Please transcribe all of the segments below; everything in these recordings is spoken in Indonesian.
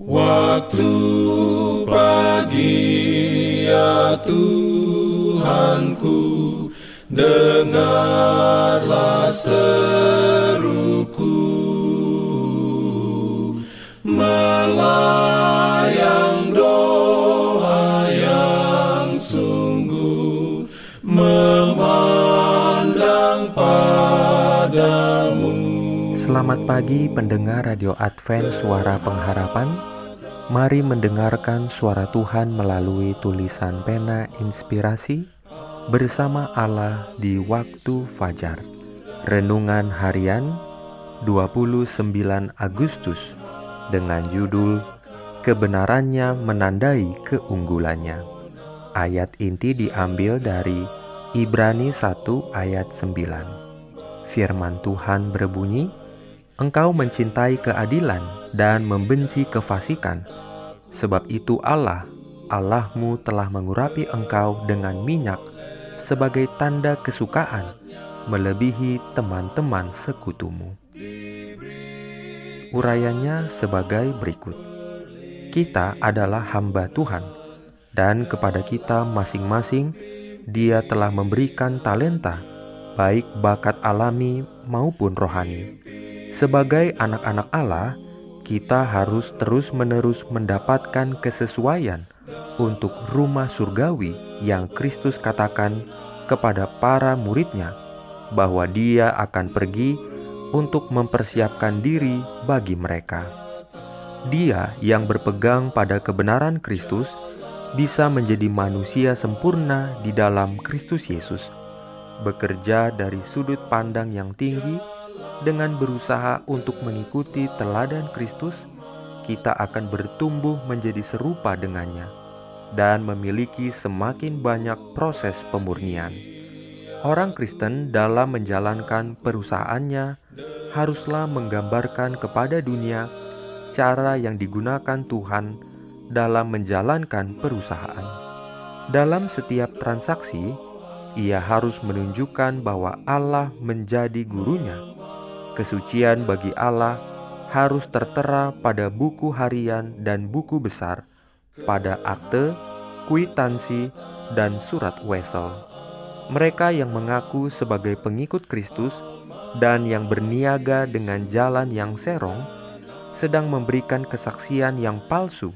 Waktu pagi ya Tuhanku Dengarlah seruku. Melayang doa yang sungguh Selamat pagi pendengar Radio Advent Suara Pengharapan Mari mendengarkan suara Tuhan melalui tulisan pena inspirasi bersama Allah di waktu fajar. Renungan harian 29 Agustus dengan judul Kebenarannya menandai keunggulannya. Ayat inti diambil dari Ibrani 1 ayat 9. Firman Tuhan berbunyi, Engkau mencintai keadilan dan membenci kefasikan. Sebab itu Allah, Allahmu telah mengurapi engkau dengan minyak sebagai tanda kesukaan melebihi teman-teman sekutumu. Urayanya sebagai berikut. Kita adalah hamba Tuhan dan kepada kita masing-masing dia telah memberikan talenta baik bakat alami maupun rohani sebagai anak-anak Allah, kita harus terus-menerus mendapatkan kesesuaian untuk rumah surgawi yang Kristus katakan kepada para muridnya bahwa Dia akan pergi untuk mempersiapkan diri bagi mereka. Dia yang berpegang pada kebenaran Kristus bisa menjadi manusia sempurna di dalam Kristus Yesus, bekerja dari sudut pandang yang tinggi dengan berusaha untuk mengikuti teladan Kristus, kita akan bertumbuh menjadi serupa dengannya dan memiliki semakin banyak proses pemurnian. Orang Kristen dalam menjalankan perusahaannya haruslah menggambarkan kepada dunia cara yang digunakan Tuhan dalam menjalankan perusahaan. Dalam setiap transaksi, ia harus menunjukkan bahwa Allah menjadi gurunya Kesucian bagi Allah harus tertera pada buku harian dan buku besar, pada akte, kwitansi, dan surat wesel. Mereka yang mengaku sebagai pengikut Kristus dan yang berniaga dengan jalan yang serong sedang memberikan kesaksian yang palsu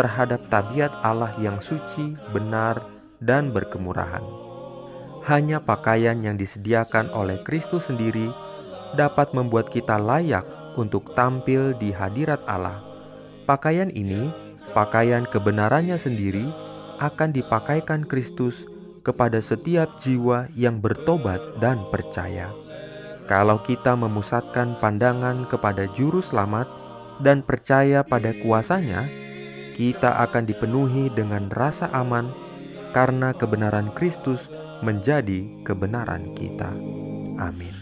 terhadap tabiat Allah yang suci, benar, dan berkemurahan. Hanya pakaian yang disediakan oleh Kristus sendiri dapat membuat kita layak untuk tampil di hadirat Allah. Pakaian ini, pakaian kebenarannya sendiri, akan dipakaikan Kristus kepada setiap jiwa yang bertobat dan percaya. Kalau kita memusatkan pandangan kepada Juru Selamat dan percaya pada kuasanya, kita akan dipenuhi dengan rasa aman karena kebenaran Kristus menjadi kebenaran kita. Amin.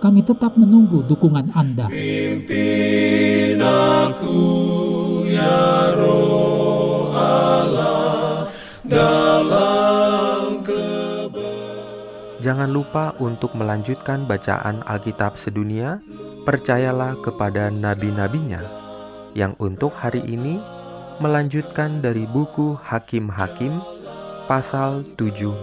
Kami tetap menunggu dukungan Anda. Pimpin aku ya roh Allah dalam Jangan lupa untuk melanjutkan bacaan Alkitab sedunia. Percayalah kepada nabi-nabinya yang untuk hari ini melanjutkan dari buku Hakim-Hakim pasal 17.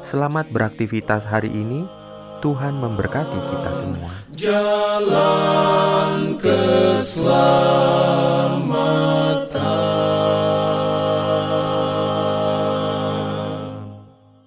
Selamat beraktivitas hari ini. Tuhan memberkati kita semua. Jalan keselamatan.